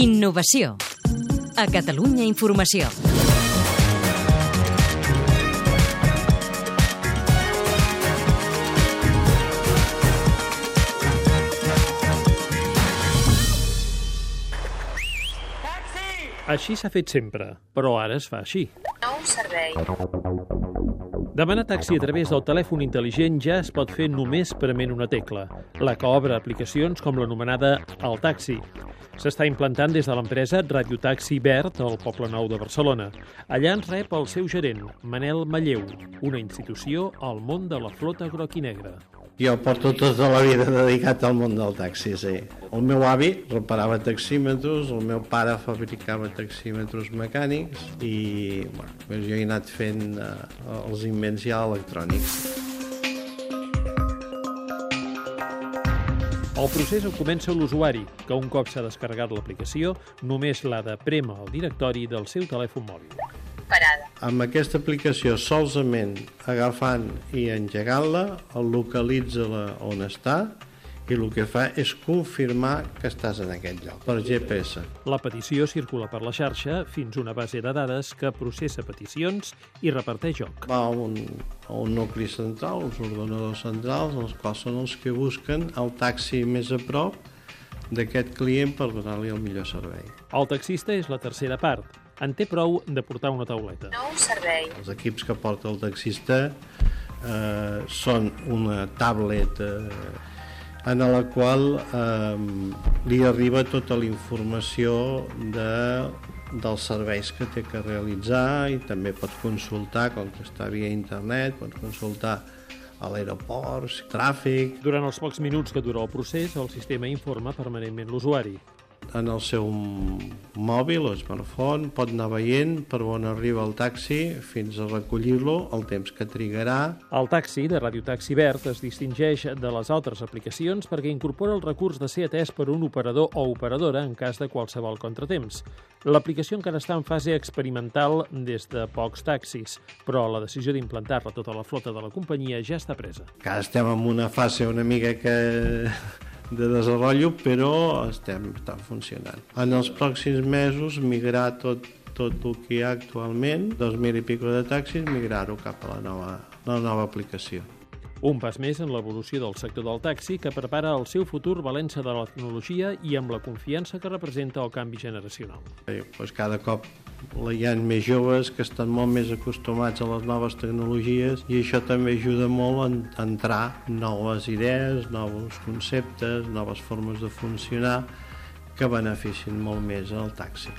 Innovació. A Catalunya Informació. Així s'ha fet sempre, però ara es fa així. Nou servei. Demanar taxi a través del telèfon intel·ligent ja es pot fer només prement una tecla, la que obre aplicacions com l'anomenada El Taxi. S'està implantant des de l'empresa Radio Taxi Verd al Poble Nou de Barcelona. Allà ens rep el seu gerent, Manel Malleu, una institució al món de la flota groc i negra. Jo porto tota la vida dedicat al món del taxi, sí. El meu avi reparava taxímetres, el meu pare fabricava taxímetres mecànics i bueno, doncs jo he anat fent eh, els invents ja electrònics. El procés el comença l'usuari, que un cop s'ha descarregat l'aplicació, només l'ha de prémer al directori del seu telèfon mòbil. Amb aquesta aplicació, solament agafant i engegant-la, el localitza la on està i el que fa és confirmar que estàs en aquest lloc, per GPS. La petició circula per la xarxa fins a una base de dades que processa peticions i reparteix joc. Va a un, a un nucli central, uns ordenadors centrals, els quals són els que busquen el taxi més a prop d'aquest client per donar-li el millor servei. El taxista és la tercera part. En té prou de portar una tauleta. Nou servei. Els equips que porta el taxista eh, són una tablet eh, en la qual eh, li arriba tota la informació de, dels serveis que té que realitzar i també pot consultar, com que està via internet, pot consultar a l'aeroport, tràfic, Durant els pocs minuts que dura el procés, el sistema informa permanentment l'usuari. En el seu mòbil o smartphone pot anar veient per on arriba el taxi fins a recollir-lo, el temps que trigarà, El taxi de Radio Taxi Verd es distingeix de les altres aplicacions perquè incorpora el recurs de ser atès per un operador o operadora en cas de qualsevol contratemps. L'aplicació encara està en fase experimental des de pocs taxis, però la decisió d'implantar-la tota la flota de la companyia ja està presa. que estem en una fase una mica que de desenvolupament, però estem, està funcionant. En els pròxims mesos migrar tot, tot el que hi ha actualment, 2.000 i pico de taxis, migrar-ho cap a la nova, la nova aplicació. Un pas més en l'evolució del sector del taxi que prepara el seu futur valent-se de la tecnologia i amb la confiança que representa el canvi generacional. Eh, Doncs cada cop hi ha més joves que estan molt més acostumats a les noves tecnologies i això també ajuda molt a entrar noves idees, nous conceptes, noves formes de funcionar que beneficien molt més el taxi.